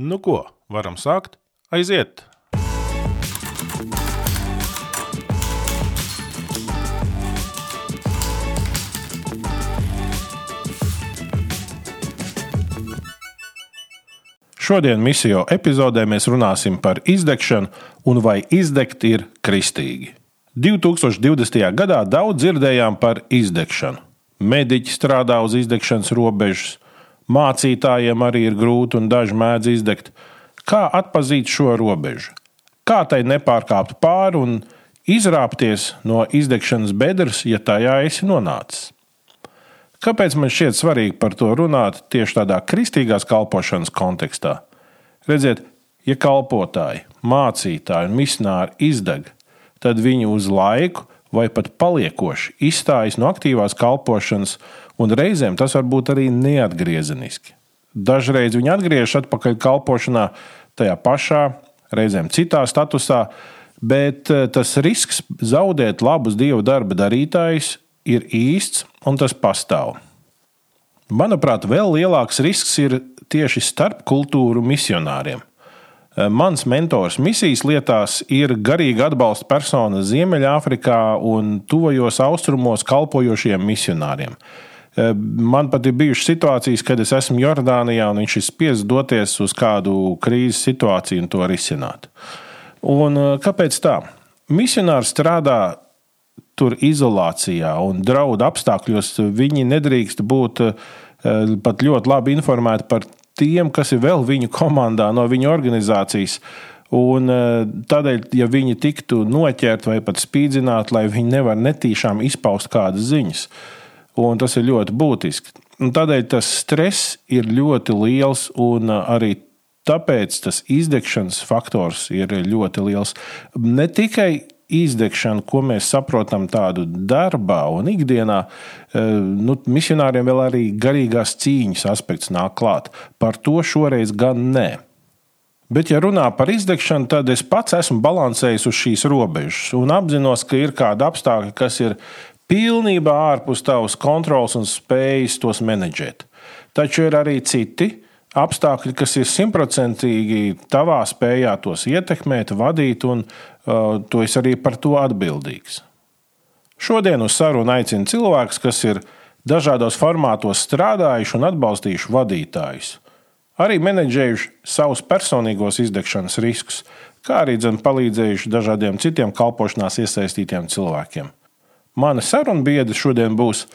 Nu ko, varam sākt? Aiziet! Šodien misiju epizodē mēs runāsim par izdegšanu un vai izdegt ir kristīgi. 2020. gadā daudz dzirdējām par izdegšanu. Mediķi strādā uz izdegšanas robežas, mācītājiem arī ir grūti un daži mēdz izdegt. Kā atzīt šo robežu? Kā tai nepārkāpt pāri un izrāpties no izdegšanas bedres, ja tajā esi nonācis? Kāpēc man šķiet svarīgi par to runāt tieši tādā kristīgās kalpošanas kontekstā? Redziet, ja kalpotāji, mācītāji un misionāri izdeg, tad viņi uz laiku vai pat paliekoši izstājas no aktīvās kalpošanas, un reizēm tas var būt arī neatgriezeniski. Dažreiz viņi atgriežas atpakaļ kalpošanā tajā pašā, reizēm citā statusā, bet eh, tas risks zaudēt labus dievu darba darītājus ir īsts un tas pastāv. Manuprāt, vēl lielāks risks ir tieši starp kultūru misionāriem. Eh, mans mentors misijas lietās ir garīga atbalsta persona Ziemeļāfrikā un tuvajos austrumos kalpojošiem misionāriem. Eh, man pat ir bijušas situācijas, kad es esmu Jordānijā un viņš ir spiests doties uz kādu krīzes situāciju un to risināt. Un eh, kāpēc tā? Misionārs strādā tur izolācijā un draudu apstākļos, viņi nedrīkst būt eh, pat ļoti labi informēti par tiem, kas ir vēl viņu komandā, no viņu organizācijas. Un tādēļ, ja viņi tiktu noķerti vai pat spīdzināti, lai viņi nevar netīšām izpaust kādas ziņas, un tas ir ļoti būtiski. Un tādēļ tas stress ir ļoti liels, un eh, arī tāpēc tas izdegšanas faktors ir ļoti liels. Ne tikai izdegšanu, ko mēs saprotam tādu darbā un ikdienā, eh, nu, misionāriem vēl arī garīgās cīņas aspekts nāk klāt. Par to šoreiz gan nē. Bet, ja runā par izdegšanu, tad es pats esmu balansējis uz šīs robežas un apzinos, ka ir kādi apstākļi, kas ir pilnībā ārpus tavas kontrols un spējas tos menedžēt. Taču ir arī citi apstākļi, kas ir simtprocentīgi tavā spējā tos ietekmēt, vadīt, un Uh, tu esi arī par to atbildīgs. Šodien uz sarunu aicinu cilvēkus, kas ir dažādos formātos strādājuši un atbalstījuši vadītājus, arī menedžējuši savus personīgos izdegšanas riskus, kā arī palīdzējuši dažādiem citiem kalpošanās iesaistītiem cilvēkiem. Mana saruna biedra šodien būs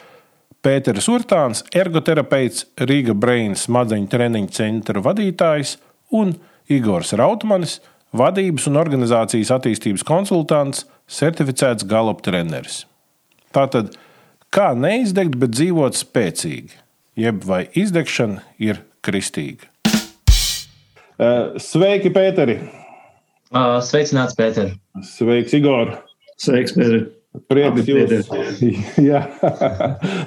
Pēters Urtāns, ergoterapeits, Rīga Brain smadzeņu treniņu centra vadītājs un Igors Rautmanis vadības un organizācijas attīstības konsultants, certificēts galop treneris. Tātad, kā neizdegt, bet dzīvot spēcīgi, jeb vai izdegšana ir kristīga? Eh, sveiki, Pēteri! Sveicināts, Pēter! Sveiks, Igor! Sveiks, Pēter! Prieks jūs. Jā,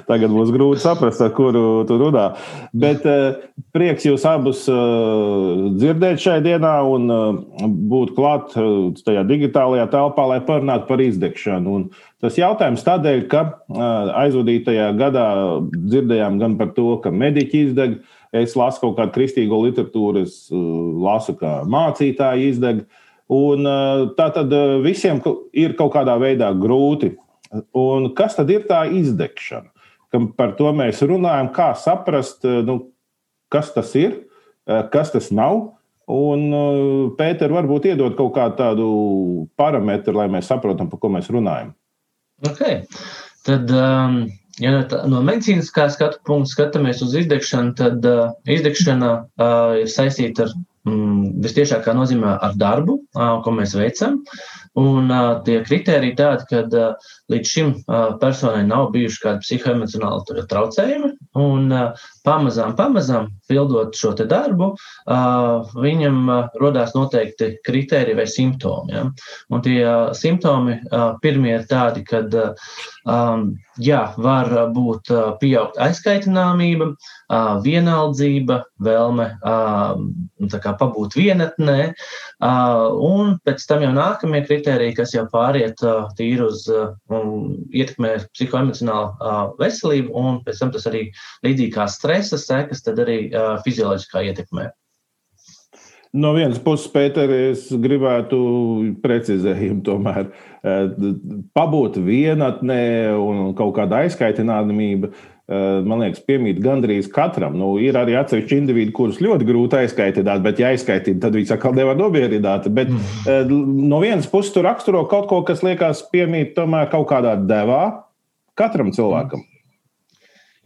tagad būs grūti saprast, ar kuru tu runā. Bet eh, prieks jūs abus eh, dzirdēt šai dienā un eh, būt klāt tajā digitālajā telpā, lai parunātu par izdegšanu. Un tas jautājums tādēļ, ka aizvadītajā gadā dzirdējām gan par to, ka mediķi izdeg. Es lasu kaut kādu kristīgo literatūru, es lasu, kā mācītāji izdeg. Un, tā tad visiem ir kaut kādā veidā grūti. Un kas tad ir tā izdegšana? Par to mēs runājam, kā saprast, nu, kas tas ir, kas tas nav. Un Pēter, varbūt iedod kaut kādu parametru, lai mēs saprotam, par ko mēs runājam. Okay. Tad, um, ja no medicīniskā skatu punkta skatāmies uz izdegšanu, tad uh, izdegšana uh, ir saistīta ar mm, visciešākā nozīmē ar darbu, ko mēs veicam. Un tie kriteriji tādi, ka līdz šim personai nav bijuši kādi psihoemocionāli traucējumi, un pamazām, pamazām pildot šo darbu, viņam rodās noteikti kriteriji vai simptomi. Ja? Un tie simptomi pirmie ir tādi, kad jā, var būt pieaugt aizkaitināmība, uh, vienaldzība, vēlme uh, pabūt vienatnē, un pēc tam jau nākamie kriteriji kas jau pāriet tīri uz ietekmē psihoemocionālu veselību, un pēc tam tas arī līdzīgi kā stresa sekas, tad arī fizioloģiskā ietekmē. No vienas puses, Pēter, es gribētu precizējumu tomēr pabūt vienatnē un kaut kāda aizkaitināmība. Man liekas, piemīt gandrīz katram. Nu, ir arī atsevišķi individi, kurus ļoti grūti aizkaitināt, bet, ja aizkaitīt, tad viņi atkal nevar nomierināt. Bet mm. no vienas puses, tur raksturo kaut ko, kas liekas piemīt tomēr kaut kādā devā katram cilvēkam.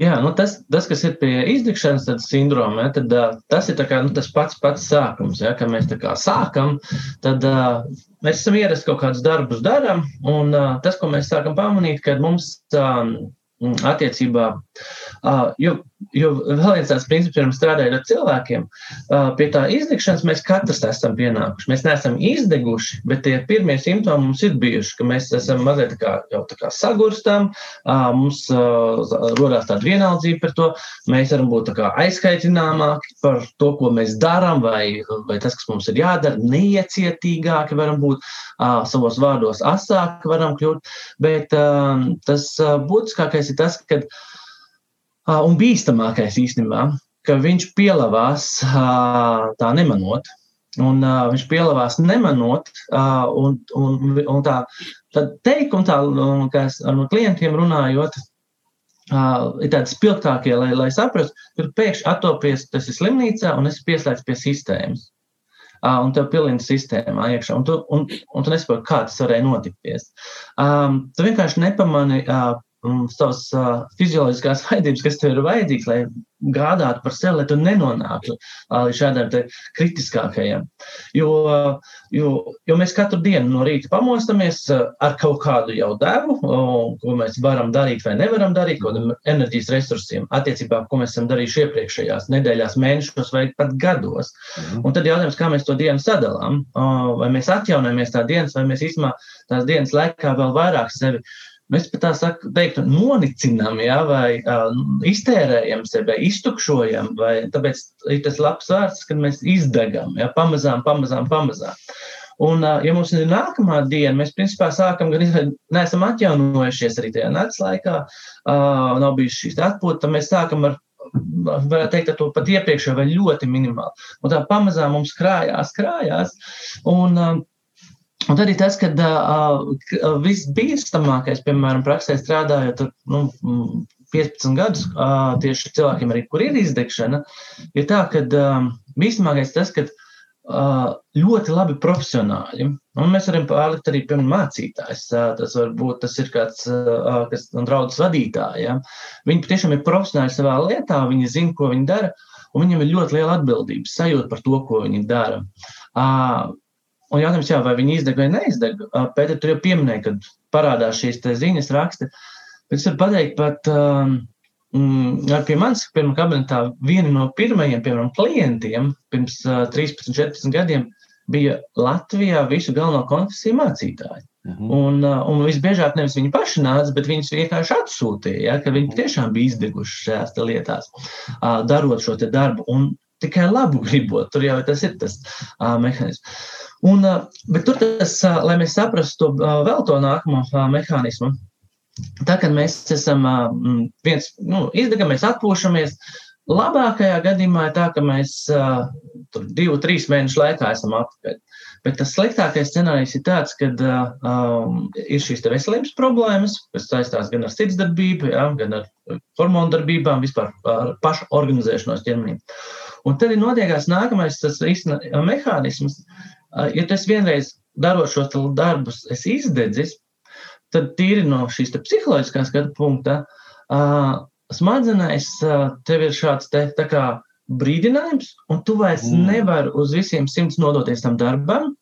Jā, nu tas, tas, kas ir pie izdegšanas sindroma, ja, tad, uh, tas ir kā, nu, tas pats, pats sākums. Ja, kad mēs sākam, tad uh, mēs esam ierasti kaut kādus darbus darām, un uh, tas, ko mēs sākam pamanīt, kad mums uh, attiecībā, uh, jo Jo vēl viens tāds princips, pirms strādājot ar cilvēkiem, pie tā izdegšanas mēs katrs esam pienākuši. Mēs neesam izdeguši, bet tie pirmie simptomi mums ir bijuši, ka mēs esam mazliet kā, jau tā kā sagurstam, mums rodās tāda vienaldzība par to, mēs varam būt aizskaitināmāki par to, ko mēs darām, vai, vai tas, kas mums ir jādara, neiecietīgāki varam būt, savos vārdos asāki varam kļūt, bet tas būtiskākais ir tas, ka Un bīstamākais īstenībā, ka viņš pielavās tā nemanot. Un uh, viņš pielavās nemanot, uh, un, un, un tā teikuma, tā, kā es ar no klientiem runājot, uh, ir tādi spilgtākie, lai, lai saprastu, ka pēkšņi attopies, tas ir slimnīcā un esi pieslēgts pie sistēmas. Uh, un tev pilina sistēmā iekšā, un tu, un, un tu nesaproti, kā tas varēja notikties. Um, tu vienkārši nepamani uh, savas uh, fizioloģiskās vajadzības, kas tev ir vajadzīgas, lai gādātu par sevi, lai tu nenonāktu līdz šādam kritiskākajam. Jo, jo, jo mēs katru dienu no rīta pamostamies ar kaut kādu jau devu, ko mēs varam darīt vai nevaram darīt, kādiem enerģijas resursiem, attiecībā, ko mēs esam darījuši iepriekšējās nedēļās, mēnešos vai pat gados. Mhm. Un tad jautājums, kā mēs to dienu sadalām, vai mēs atjaunojamies tā dienas, vai mēs īstenībā tās dienas laikā vēl vairāk sevi Mēs pat tā saku, teiktu, nonicinām, ja, vai uh, iztērējam sevi, vai iztukšojam, vai tāpēc ir tas labs vārds, kad mēs izdegam, ja, pamazām, pamazām, pamazām. Un, ja mums ir nākamā diena, mēs principā sākam, gan neesam atjaunojušies arī tajā nakts laikā, uh, nav bijusi šīs atpūta, tad mēs sākam ar varētu teikt, ar to pat iepriekšējo vai ļoti minimāli. Un tā pamazām mums krājās, krājās. Un, uh, Un arī tas, ka uh, visbīstamākais, piemēram, praksē strādājot ar nu, 15 gadus, uh, tieši cilvēkiem, arī, kur ir izdegšana, ir tā, ka uh, bīstamākais tas, ka uh, ļoti labi profesionāļi, un mēs varam pārlikt arī, piemēram, mācītājs, uh, tas var būt, tas ir kāds, uh, kas draudzes vadītāji, ja? viņi patiešām ir profesionāļi savā lietā, viņi zina, ko viņi dara, un viņiem ir ļoti liela atbildības sajūta par to, ko viņi dara. Uh, Un jautājums, jā, vai viņi izdeg vai neizdeg. Pēc tam jau pieminēja, kad parādās šīs ziņas raksti. Bet es varu pateikt, pat um, pie manis, piemēram, kabinetā viena no pirmajiem, piemēram, klientiem pirms uh, 13, 14 gadiem bija Latvijā visu galveno konfesiju mācītāji. Mhm. Un, un visbiežāk nevis viņi paši nāca, bet viņus vienkārši atsūtīja, ja, ka viņi tiešām bija izdeguši šajās lietās, darot šo darbu. Un tikai labu gribot, tur jau tas ir tas uh, mehānisms. Un, bet tur tas, lai mēs saprastu to, vēl to nākamo mehānismu, tā kad mēs esam viens, nu, izdegam, mēs atpūšamies, labākajā gadījumā ir tā, ka mēs tur divu, trīs mēnešu laikā esam atpakaļ. Bet tas sliktākais scenārijs ir tāds, ka um, ir šīs veselības problēmas, kas saistās gan ar sirdsdarbību, ja, gan ar hormonu darbībām, vispār ar pašu organizēšanos ķermenī. Un tad ir notiekās nākamais tas īstenībā mehānisms, uh, ja tas vienreiz darot šos darbus, esi izdedzis, tad tīri no šīs psiholoģiskā skatu punkta, smadzenēs tev ir šāds te, tā kā brīdinājums, un tu vairs mm. nevari uz visiem simts nodoties tam darbam,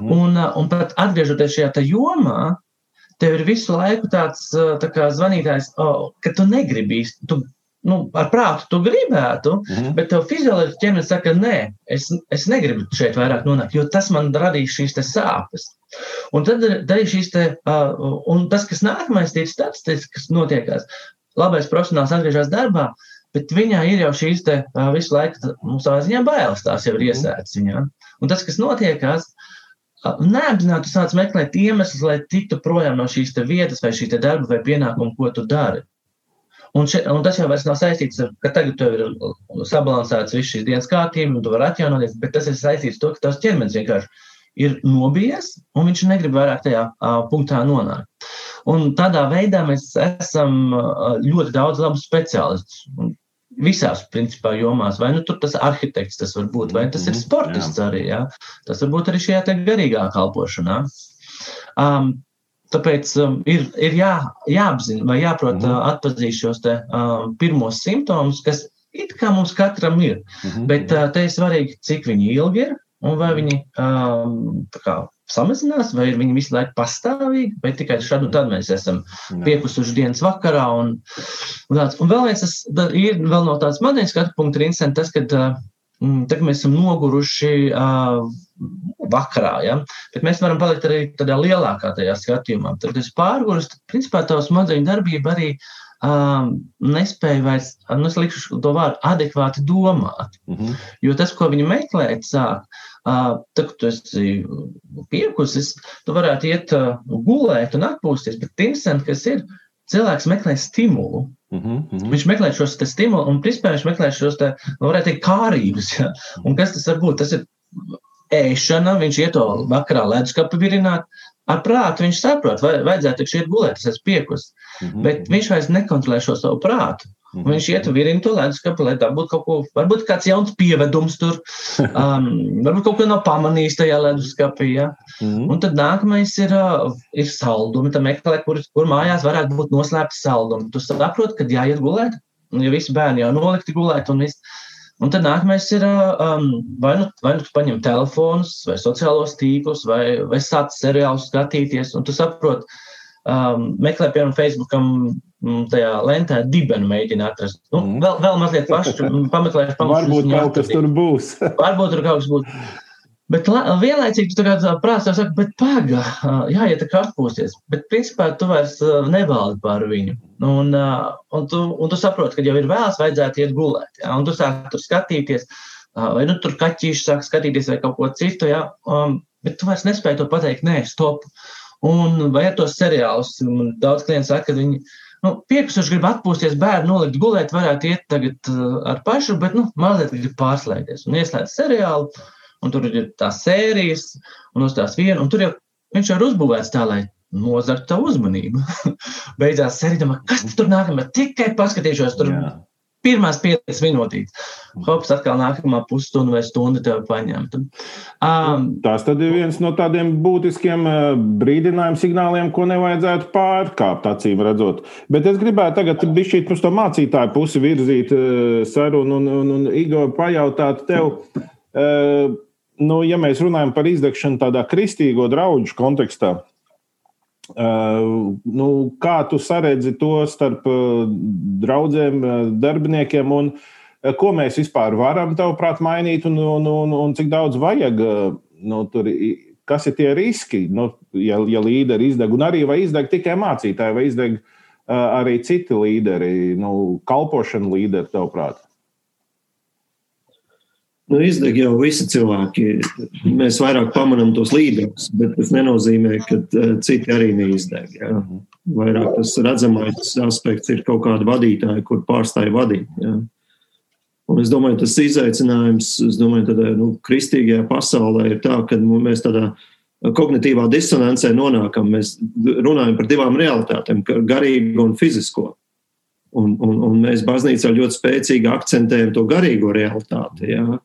mm. un, un pat atgriežoties šajā jomā, tev ir visu laiku tāds tā kā zvanītājs, oh, ka tu negribi īsti, tu nu, ar prātu tu gribētu, mm -hmm. bet tev fizioloģiski ķermenis saka, nē, es, es negribu šeit vairāk nonākt, jo tas man radīs šīs sāpes. Un tad arī šīs te, uh, un tas, kas nākamais, ir tāds, kas notiekās. Labais profesionāls atgriežas darbā, bet viņā ir jau šīs te uh, visu laiku, nu, savā ziņā bailes tās jau ir mhm. iesētas viņā. Un tas, kas notiekās, uh, neapzināti sāc meklēt iemeslus, lai tiktu projām no šīs vietas vai šī darba vai pienākuma, ko tu dari. Un, še, un tas jau nav saistīts ar to, ka tagad tev ir sabalansēts viss šīs dienas kārtība, un tu vari atjaunoties, bet tas ir saistīts ar to, ka tavs ķermenis vienkārši ir nobijies, un viņš negrib vairāk tajā uh, punktā nonākt. Un tādā veidā mēs esam uh, ļoti daudz labu speciālistu. Visās, principā, jomās, vai nu tur tas arhitekts tas var būt, vai tas ir mhm, sportists arī, jā. Tas var būt arī šajā garīgā kalpošanā. Um, Tāpēc um, ir, ir jā, jāapzina vai jāprot mm -hmm. uh, atpazīt šos te, um, pirmos simptomus, kas it kā mums katram ir. Mm -hmm. Bet uh, te ir svarīgi, cik viņi ilgi ir un vai viņi um, kā, samazinās, vai viņi visu laiku pastāvīgi, vai tikai šādu tad mēs esam piekusuši dienas vakarā. Un, un, tāds. un vēl viens, tas ir vēl no tādas manas skatu punkta, ir tas, ka uh, Mm, Tagad mēs esam noguruši uh, vakarā, ja? bet mēs varam palikt arī tādā lielākā tajā skatījumā. Tad, kad es pārgurus, tad principā tā smadzeņu darbība arī um, nespēja vairs, nu, es likšu to vārdu, adekvāti domāt. Mm -hmm. Jo tas, ko viņi meklēt sāk, uh, tad, kad tu esi piekusis, tu varētu iet uh, gulēt un atpūsties, bet interesanti, kas ir, cilvēks meklē stimulu. Mm -hmm. Viņš meklē šos stimulus, un principā viņš meklē šos, te, nu, varētu teikt, kārības. Ja? Un kas tas var būt? Tas ir ēšana, viņš iet to vakarā leduskapi virināt. Ar prātu viņš saprot, vai vajadzētu iet gulēt, tas ir piekus. Mm -hmm. Bet viņš vairs nekontrolē šo savu prātu. Un viņš iet un virina to leduskapi, lai tā būtu kaut ko, varbūt kāds jauns pievedums tur, um, varbūt kaut ko nav pamanījis tajā leduskapī. Ja? Mm. Un tad nākamais ir, uh, ir saldumi. Tad meklē, kur, kur mājās varētu būt noslēpti saldumi. Tu saproti, kad jāiet gulēt, un ja visi bērni jau nolikti gulēt un viss. Un tad nākamais ir, um, vai nu, vai nu tu paņem telefonus, vai sociālos tīklus, vai, vai sāc seriālus skatīties, un tu saproti, um, meklē, piemēram, Facebookam tajā lentē dibenu mēģina atrast. Nu, mm. vēl, vēl mazliet pašu pameklēšu, pameklēšu. Varbūt kaut kas tur būs. Varbūt tur kaut kas būs. Bet vienlaicīgi tu tā prātā saka, bet paga, jāiet kā atpūsties. Bet principā tu vairs nevaldi par viņu. Un, un, tu, un tu saproti, ka jau ir vēls, vajadzētu iet gulēt. Ja? Un tu sāk tur skatīties, vai nu tur kaķīši sāk skatīties vai kaut ko citu. Ja? Um, bet tu vairs nespēji to pateikt, nē, stop. Un vai ar tos seriālus, daudz klienti saka, ka viņi nu, piekusuši grib atpūsties, bērnu nolikt gulēt, varētu iet tagad ar pašu, bet nu, mazliet grib pārslēgties un ieslēgt seriālu. Un tur ir tās sērijas, un uz tās viena, un tur jau viņš jau ir uzbūvēts tā, lai nozagtu tavu uzmanību. Beidzās sērija, kas tur nākamā, tikai paskatīšos tur. Jā pirmās piecas minūtes. Hops atkal nākamā pusstunda vai stunda tev paņemta. Um, Tas tad ir viens no tādiem būtiskiem uh, brīdinājumu signāliem, ko nevajadzētu pārkāpt, acīm redzot. Bet es gribētu tagad bišķīt uz to mācītāju pusi virzīt uh, sarunu un, un, un Igor pajautāt tev. Uh, nu, ja mēs runājam par izdegšanu tādā kristīgo draugu kontekstā, Uh, nu, kā tu saredzi to starp uh, draugiem, uh, darbiniekiem, un ko mēs vispār varam, tavuprāt, mainīt, un, un, un, un cik daudz vajag? Nu, tur, kas ir tie riski, nu, ja, ja līderi izdeg, un arī vai izdeg tikai mācītāji, vai izdeg arī citi līderi, nu, kalpošana līderi, tavuprāt? Nu, izdeg jau visi cilvēki. Mēs vairāk pamanām tos līderus, bet tas nenozīmē, ka uh, citi arī neizdeg. Jā. Vairāk tas redzamais aspekts ir kaut kāda vadītāja, kur pārstāja vadīt. Jā. Un es domāju, tas izaicinājums, es domāju, tādā nu, kristīgajā pasaulē ir tā, ka mēs tādā kognitīvā disonancē nonākam. Mēs runājam par divām realitātēm, garīgo un fizisko. Un, un, un mēs baznīcā ļoti spēcīgi akcentējam to garīgo realitāti. Jā.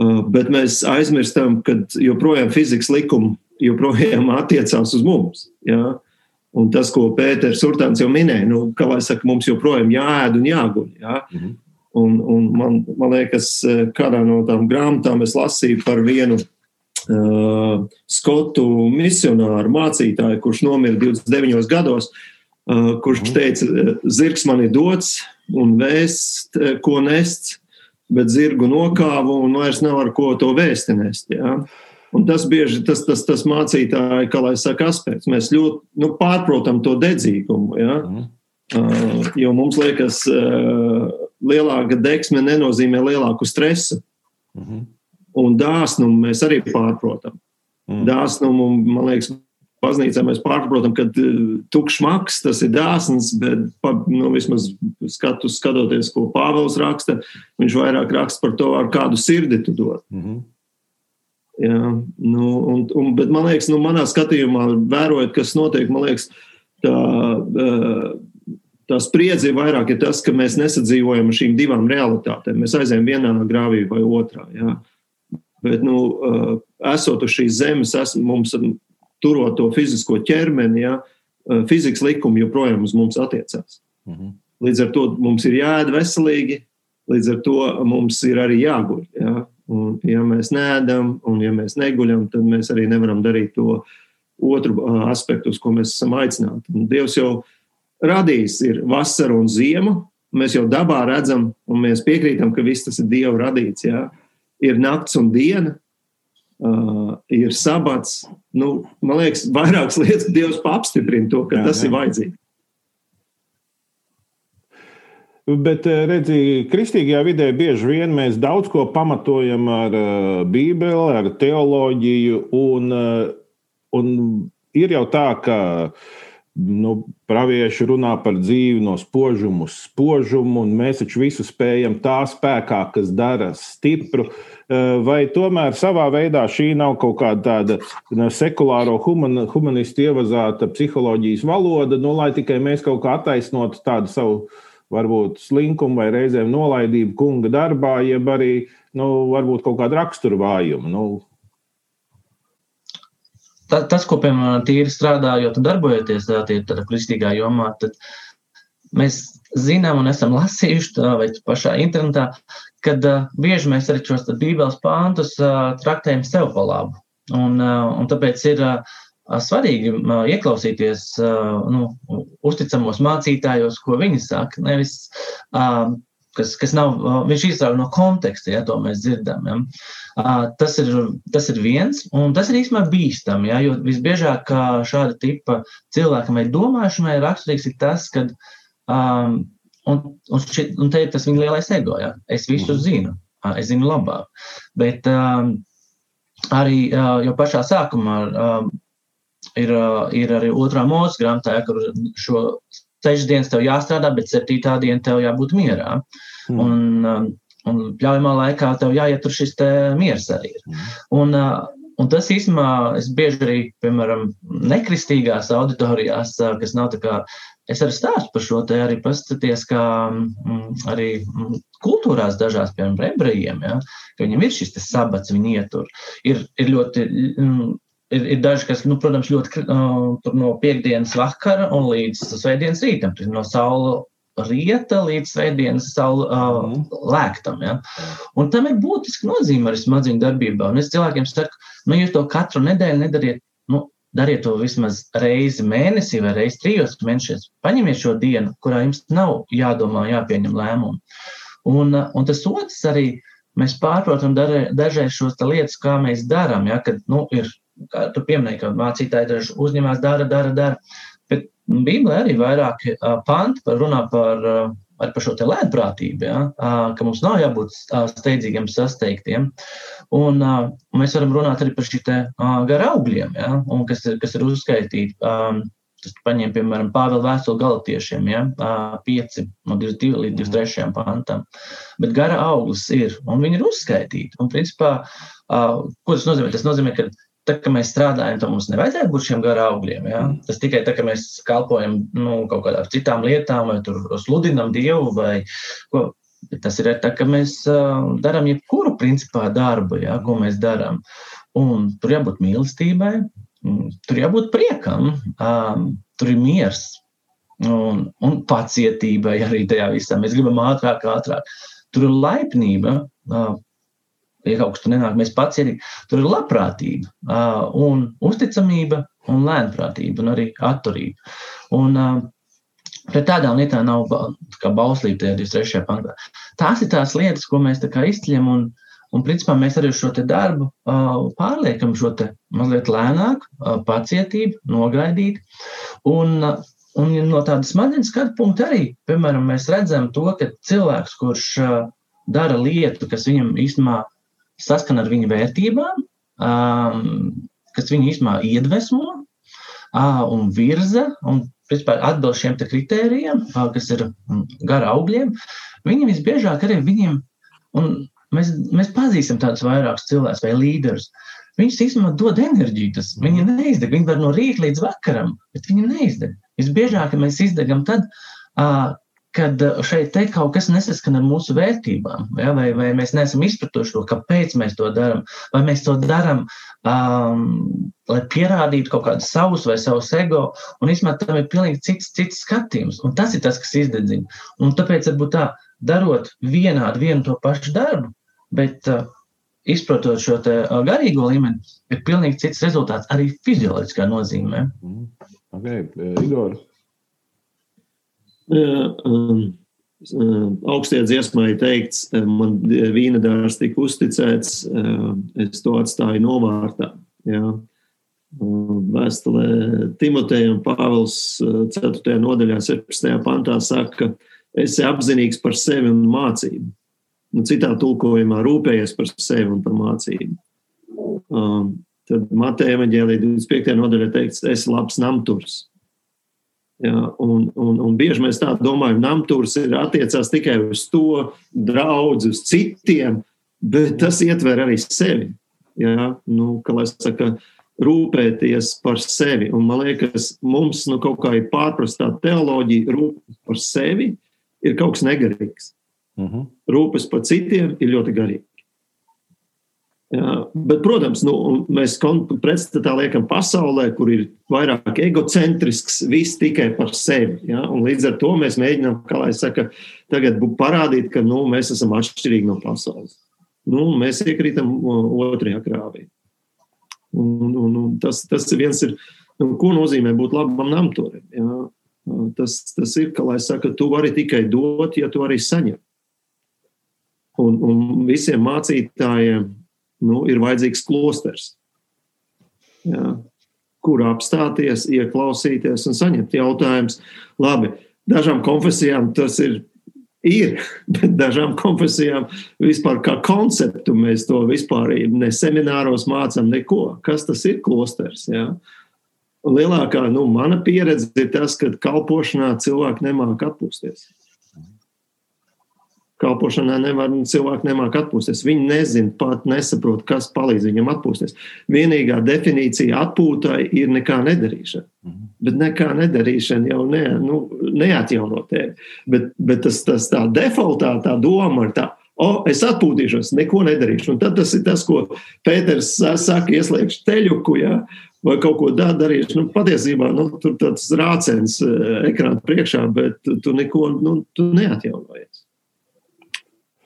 Uh, bet mēs aizmirstam, ka joprojām fizikas likumi joprojām attiecās uz mums. Ja? Un tas, ko Pēters Urtāns jau minēja, nu, ka saka, mums joprojām jāēd un jāguļ. Ja? Mm -hmm. un, un man, man liekas, uh, kādā no tām grāmatām es lasīju par vienu uh, skotu misionāru mācītāju, kurš nomira 29 gados, uh, kurš mhm. teica, zirgs man ir dots un vēsts, ko nests bet zirgu nokāvu un vairs nav ar ko to vēstinēst. Ja? Un tas bieži tas, tas, tas mācītāji, kā lai saka, aspekts. Mēs ļoti nu, pārprotam to dedzīgumu. Ja? Mm. Uh, jo mums liekas, uh, lielāka deksme nenozīmē lielāku stresu. Mm. Un dāsnumu mēs arī pārprotam. Mm. Dāsnumu, man liekas, baznīcā mēs pārprotam, ka tukšs maks tas ir dāsns, bet nu, vismaz skatu, skatoties, ko Pāvils raksta, viņš vairāk raksta par to, ar kādu sirdi tu dod. Mm -hmm. Jā, nu, un, un, bet man liekas, nu, manā skatījumā, vērojot, kas notiek, man liekas, tā, tā spriedzi vairāk ir tas, ka mēs nesadzīvojam ar šīm divām realitātēm. Mēs aizējām vienā grāvī vai otrā. Jā. Bet, nu, esot uz šīs zemes, es, mums turot to fizisko ķermeni, ja, fizikas likumi joprojām uz mums attiecās. Mhm. Līdz ar to mums ir jāēd veselīgi, līdz ar to mums ir arī jāguļ. Ja. Un, ja mēs neēdam un ja mēs neguļam, tad mēs arī nevaram darīt to otru aspektu, uz ko mēs esam aicināti. Un Dievs jau radījis ir vasaru un ziemu. Mēs jau dabā redzam, un mēs piekrītam, ka viss tas ir Dieva radīts. Ja. Ir nakts un diena, uh, ir sabats. Nu, man liekas, vairākas lietas Dievs apstiprina to, ka jā, tas jā. ir vajadzīgs. Bet, redziet, kristīgajā vidē bieži vien mēs daudz ko pamatojam ar uh, Bībeli, ar teoloģiju. Un, uh, un ir jau tā, ka nu, pravieši runā par dzīvi no spožuma uz spožumu, un mēs taču visu spējam tā spēkā, kas dara stipru. Eh, vai tomēr savā veidā šī nav kaut kāda tāda sekulāro human, humanistu ievazāta psiholoģijas valoda, nu, lai tikai mēs kaut kā attaisnotu tādu savu varbūt slinkumu vai reizēm nolaidību kunga darbā, jeb arī nu, varbūt kaut kādu raksturu vājumu. Nu. Ta, tas, ko piemēram tīri strādājot un darbojoties tādā kristīgā jomā, tad mēs zinām un esam lasījuši tā vai pašā internetā, kad uh, bieži mēs arī šos bībeles pāntus uh, traktējam sev pa labu. Un, uh, un tāpēc ir uh, svarīgi uh, ieklausīties uh, nu, uzticamos mācītājos, ko viņi saka. Nevis, uh, kas, kas nav, viņš izrauj no konteksta, ja to mēs dzirdam. Ja. Tas, ir, tas ir viens, un tas ir īstenībā bīstami, ja, jo visbiežāk šāda tipa cilvēkam vai domāšanai raksturīgs ir tas, kad um, Un, un, šit, un te ir tas viņa lielais ego. Ja? Es visu mm. zinu, es zinu labāk. Bet um, arī jau pašā sākumā um, ir, ir arī otrā mūzes grāmatā, ja, kur šo sešas dienas tev jāstrādā, bet septītā diena tev jābūt mierā. Mm. Un, um, un ļaujamā laikā tev jāiet tur šis miers arī. Mm. Un, uh, Un tas īstenībā es bieži arī, piemēram, nekristīgās auditorijās, kas nav tā kā Es arī stāstu par šo te arī paskaties, kā mm, arī mm, kultūrās dažās, piemēram, ebrejiem, ja, ka viņam ir šis sabats, viņi ietur. Ir, ir ļoti, mm, ir, ir daži, kas, nu, protams, ļoti uh, no piekdienas vakara un līdz svētdienas rītam, no saula rieta līdz svētdienas saula uh, mm. lēktam. Ja? Un tam ir būtiski nozīme arī smadziņu darbībā. Un es cilvēkiem saku, nu, jūs to katru nedēļu nedariet, nu, Dariet to vismaz reizi mēnesī vai reizi trijos mēnešos. Paņemiet šo dienu, kurā jums nav jādomā, jāpieņem lēmumu. Un, un tas otrs arī mēs pārprotam dažreiz šos lietas, kā mēs darām. Ja, kad nu, ir, kā tu pieminēji, ka mācītāji daži uzņemās, dara, dara, dara. Bet Bībelē arī vairāk panti par runā par arī par šo lētprātību, ja, ka mums nav jābūt steidzīgiem, sasteigtiem. Un, un mēs varam runāt arī par šiem gara augļiem, ja, kas, ir, kas ir uzskaitīti. Tas paņem, piemēram, Pāvila vēstuli galotiešiem, ja, 5 no 22 līdz 23 pantam. Bet gara auglis ir, un viņi ir uzskaitīti. Un, principā, ko tas nozīmē? Tas nozīmē, ka tā, ka mēs strādājam, tad mums nevajadzētu būt šiem gara augļiem. Ja? Mm. Tas tikai tā, ka mēs kalpojam nu, kaut kādām citām lietām, vai sludinam Dievu, vai ko. Tas ir tā, ka mēs uh, darām jebkuru principā darbu, ja, ko mēs darām. Un tur jābūt mīlestībai, tur jābūt priekam, um, tur ir miers un, un pacietībai arī tajā visā. Mēs gribam ātrāk, ātrāk. Tur ir laipnība, uh, tur nenāk, mēs pacietīgi. Tur ir labprātība, uh, un uzticamība, un lēnprātība, un arī atturība. Un, uh, Pret tādām lietām nav kā bauslība tajā 23. pantā. Tās ir tās lietas, ko mēs izceļam, un, un principā mēs arī šo darbu uh, pārliekam šo mazliet lēnāk, uh, pacietību, nogaidīt. Un, uh, un no tādas smadzenes skatu punkta arī, piemēram, mēs redzam to, ka cilvēks, kurš uh, dara lietu, kas viņam īstenībā saskana ar viņu vērtībām, um, kas viņu īstenībā iedvesmo. un virza un vispār atbilst šiem kritērijiem, kas ir gara augļiem, viņi visbiežāk arī viņiem, un mēs, mēs pazīstam tādus vairākus cilvēkus vai līderus. Viņš īstenībā dod enerģiju. Viņa neizdeg. Viņa var no rīta līdz vakaram, bet viņa neizdeg. Visbiežāk mēs izdegam tad, kad šeit te kaut kas nesaskan ar mūsu vērtībām, ja? vai, vai mēs neesam izpratuši to, kāpēc mēs to darām, vai mēs to darām, um, lai pierādītu kaut kādus savus vai savus ego, un īstenībā tam ir pilnīgi cits, cits skatījums, un tas ir tas, kas izdedzina. Un tāpēc, varbūt tā, darot vienādu vienu to pašu darbu, bet uh, izprotot šo uh, garīgo līmeni, ir pilnīgi cits rezultāts arī fizioloģiskā nozīmē. Mm. Okay. Igor. Um, augstajā dziesmā ir teikts, um, man vīna dārs tika uzticēts, es to atstāju novārtā. Jā. Vēstulē Timotejam Pāvils 4. nodaļā 17. pantā saka, ka esi apzinīgs par sevi un mācību. Nu, citā tulkojumā rūpējies par sevi un par mācību. Um, tad Mateja evaņģēlī 25. nodaļā teikts, esi labs namturs. Ja, un, un, un bieži mēs tā domājam, namtūrs ir attiecās tikai uz to draugu, uz citiem, bet tas ietver arī sevi. Ja, nu, kā lai saka, rūpēties par sevi. Un man liekas, mums nu, kaut kā ir pārprastā teoloģija, rūpēties par sevi ir kaut kas negarīgs. Uh mhm. -huh. Rūpes par citiem ir ļoti garīgi. Bet, protams, nu, mēs pretstatā liekam pasaulē, kur ir vairāk egocentrisks, viss tikai par sevi. Ja? Līdz ar to mēs mēģinām, kā lai saka, tagad parādīt, ka nu, mēs esam atšķirīgi no pasaules. Nu, mēs iekrītam otrajā krāvī. Un, un, un tas, tas viens, ir, nu, ko nozīmē būt labam namturim. Ja? Tas, tas ir, ka, lai saka, tu vari tikai dot, ja tu arī saņem. Un, un visiem mācītājiem nu, ir vajadzīgs klosters, jā, kur apstāties, ieklausīties un saņemt jautājumus. Labi, dažām konfesijām tas ir. Ir, bet dažām konfesijām vispār kā konceptu mēs to vispār ne semināros mācām, neko. Kas tas ir klosters? Ja? Lielākā nu, mana pieredze ir tas, ka kalpošanā cilvēki nemāk atpūsties kalpošanā nevar, cilvēki nemāk atpūsties. Viņi nezina, pat nesaprot, kas palīdz viņam atpūsties. Vienīgā definīcija atpūtai ir nekā nedarīšana. Mhm. Bet nekā nedarīšana jau ne, nu, neatjauno tevi. Bet, bet tas, tas tā defaultā, tā doma ir tā. O, es atpūtīšos, neko nedarīšu. Un tad tas ir tas, ko Pēters saka, ieslēgšu teļuku, ja, vai kaut ko darīšu. Nu, patiesībā nu, tur tāds rāciens eh, ekrāna priekšā, bet tu neko nu, tu neatjaunojies.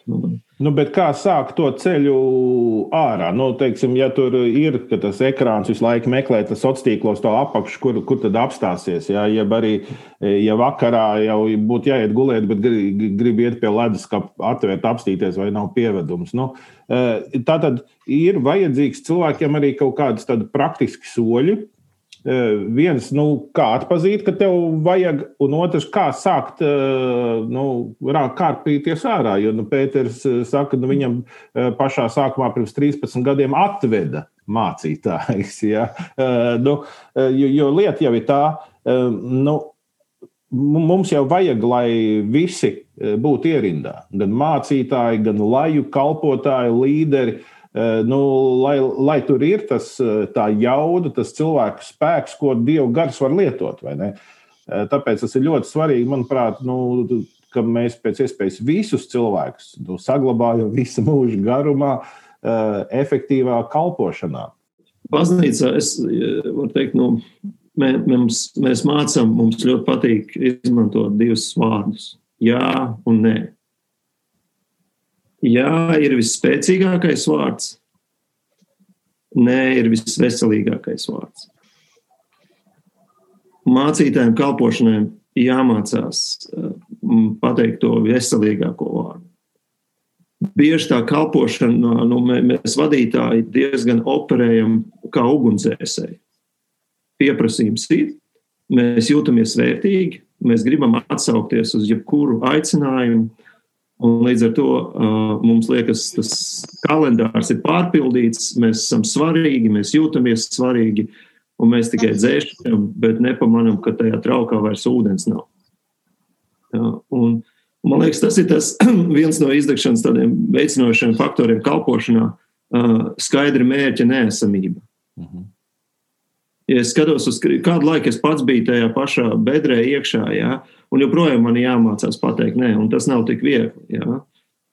Nu, kā sākt to ceļu ārā? Nu, teiksim, ja tur ir tas ekrāns visu laiku meklē, tas sociālos tīklos to apakšu, kur, kur tad apstāsies. Ja, ja arī ja vakarā jau būtu jāiet gulēt, bet grib iet pie ledus, kā atvērt, apstīties, vai nav pievedums. Nu, e, tā tad ir vajadzīgs cilvēkiem arī kaut kādas praktiski soļi, Eh, viens, nu, kā atzīt, ka tev vajag, un otrs, kā sākt nu, kārpīties ārā. Jo nu, Pēters saka, ka nu, viņam pašā sākumā pirms 13 gadiem atveda mācītājs. Ja? Nu, jo, jo lieta jau ir tā, nu, mums jau vajag, lai visi būtu ierindā. Gan mācītāji, gan laju kalpotāji, līderi. Eh, nu, lai, lai tur ir tas, eh, tā jauda, tas cilvēku spēks, ko Dieva gars var lietot. Eh, tāpēc tas ir ļoti svarīgi, manuprāt, nu, ka mēs pēc iespējas visus cilvēkus nu, saglabājam visu mūžu garumā, efektīvā kalpošanā. Baznīcā es varu teikt, nu, mē, mums, mēs mācām, mums ļoti patīk izmantot divus vārdus - jā un nē. Jā, ir visspēcīgākais vārds. Nē, ir visveselīgākais vārds. Mācītājiem, kalpošanai jāmācās mm, pateikt to veselīgāko vārdu. Bieži tā kalpošana, nu, mēs vadītāji diezgan operējam kā ugunsdzēsēji. Pieprasījums ir, mēs jūtamies vērtīgi, mēs gribam atsaukties uz jebkuru aicinājumu, Un līdz ar to uh, mums liekas, tas kalendārs ir pārpildīts, mēs esam svarīgi, mēs jūtamies svarīgi. un mēs tikai dzēšam, bet nepamanām, ka tajā traukā vairs ūdens nav. Jā, un, man liekas, tas ir tas viens no izdegšanas tādiem veicinošiem faktoriem kalpošanā - skaidra mērķa neesamība. Uh mhm. Ja es skatos uz kādu laiku, es pats biju tajā pašā bedrē iekšā, ja, un joprojām man jāmācās pateikt, nē, un tas nav tik viegli. Ja.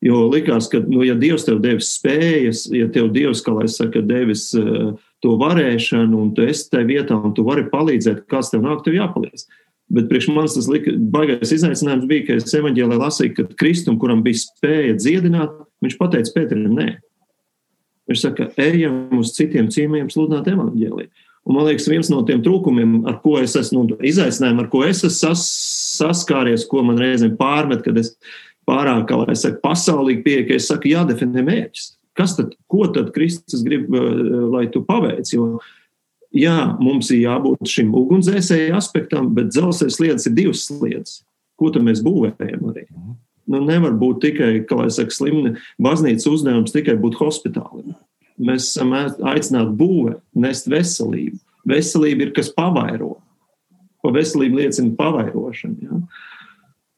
Jo likās, ka, nu, ja Dievs tev devis spējas, ja tev Dievs, kā lai saka, devis uh, to varēšanu, un tu esi tajā vietā, un tu vari palīdzēt, kāds tev nāk, tev jāpalīdz. Bet priekš manis tas lika, baigais izaicinājums bija, ka es evaņģēlē lasīju, ka Kristum, kuram bija spēja dziedināt, viņš pateica Pēterim, nē. Viņš saka, ejam uz citiem ciemiem sludināt evaņģēlī. Un man liekas, viens no tiem trūkumiem, ar ko es esmu, nu, izaicinājumiem, ar ko es esmu sas, saskāries, ko man reizēm pārmet, kad es pārāk, kā lai saka, pasaulīgi pieeja, ka es saku, jādefinē mērķis. Kas tad, ko tad Kristus grib, eh, lai tu paveic? Jo, jā, mums ir jābūt šim ugunsdzēsēju aspektam, bet dzelzceļa sliedas ir divas sliedas. Ko tad mēs būvējam arī? Nu, nevar būt tikai, kā lai saka, slimni baznīcas uzdevums tikai būt hospitālim. Mēs esam aicināti būvēt, nest veselību. Veselība ir kas pavairo. Pa veselību liecina pavairošana. Ja?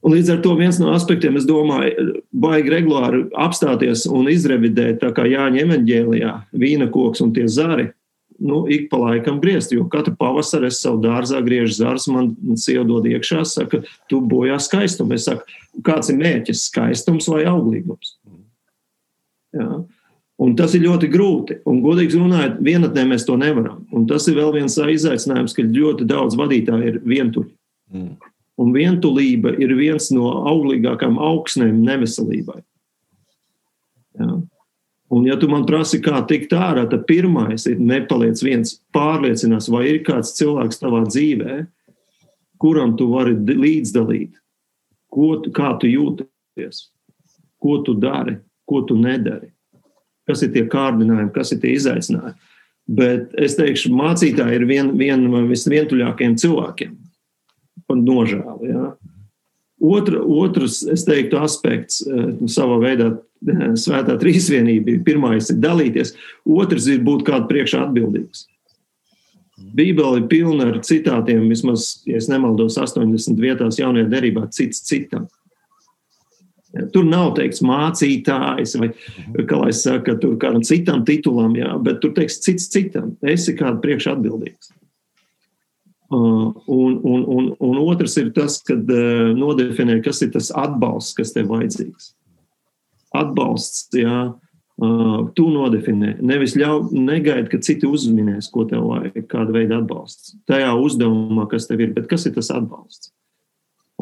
Un līdz ar to viens no aspektiem, es domāju, baigi regulāri apstāties un izrevidēt, tā kā Jāņa evanģēlijā, vīna koks un tie zari, nu, ik pa laikam griezt, jo katru pavasari es savu dārzā griežu zārus, man, man sieva dod iekšā, saka, tu bojā skaistumu. Es saku, kāds ir mērķis, skaistums vai auglīgums? Jā. Un tas ir ļoti grūti. Un, godīgi runājot, vienatnē mēs to nevaram. Un tas ir vēl viens izaicinājums, ka ļoti daudz vadītāju ir vientuļi. Mm. Un vientulība ir viens no auglīgākajām augsnēm neveselībai. Ja? Un, ja tu man prasi, kā tikt ārā, tad pirmais ir nepaliec viens, pārliecinās, vai ir kāds cilvēks tavā dzīvē, kuram tu vari līdzdalīt, ko, kā tu jūties, ko tu dari, ko tu nedari, kas ir tie kārdinājumi, kas ir tie izaicinājumi. Bet es teikšu, mācītāji ir viena vien no visvientuļākajiem cilvēkiem par nožēlu. Ja. Otra, otrs, es teiktu, aspekts eh, nu, savā veidā eh, svētā trīsvienība. Pirmais ir dalīties, otrs ir būt kādu priekšā atbildīgs. Bībele ir pilna ar citātiem, vismaz, ja nemaldos, 80 vietās jaunajā derībā, cits citam. Ja, tur nav teikts mācītājs vai, kā lai saka, tur kādam citam titulam, jā, bet tur teiks cits citam. Esi kādu priekšā atbildīgs. Uh, un, un, un, un otrs ir tas, kad uh, nodefinē, kas ir tas atbalsts, kas tev vajadzīgs. Atbalsts, jā, uh, tu nodefinē. Nevis ļauj, negaidi, ka citi uzminēs, ko tev vajag, kāda veida atbalsts. Tajā uzdevumā, kas tev ir, bet kas ir tas atbalsts?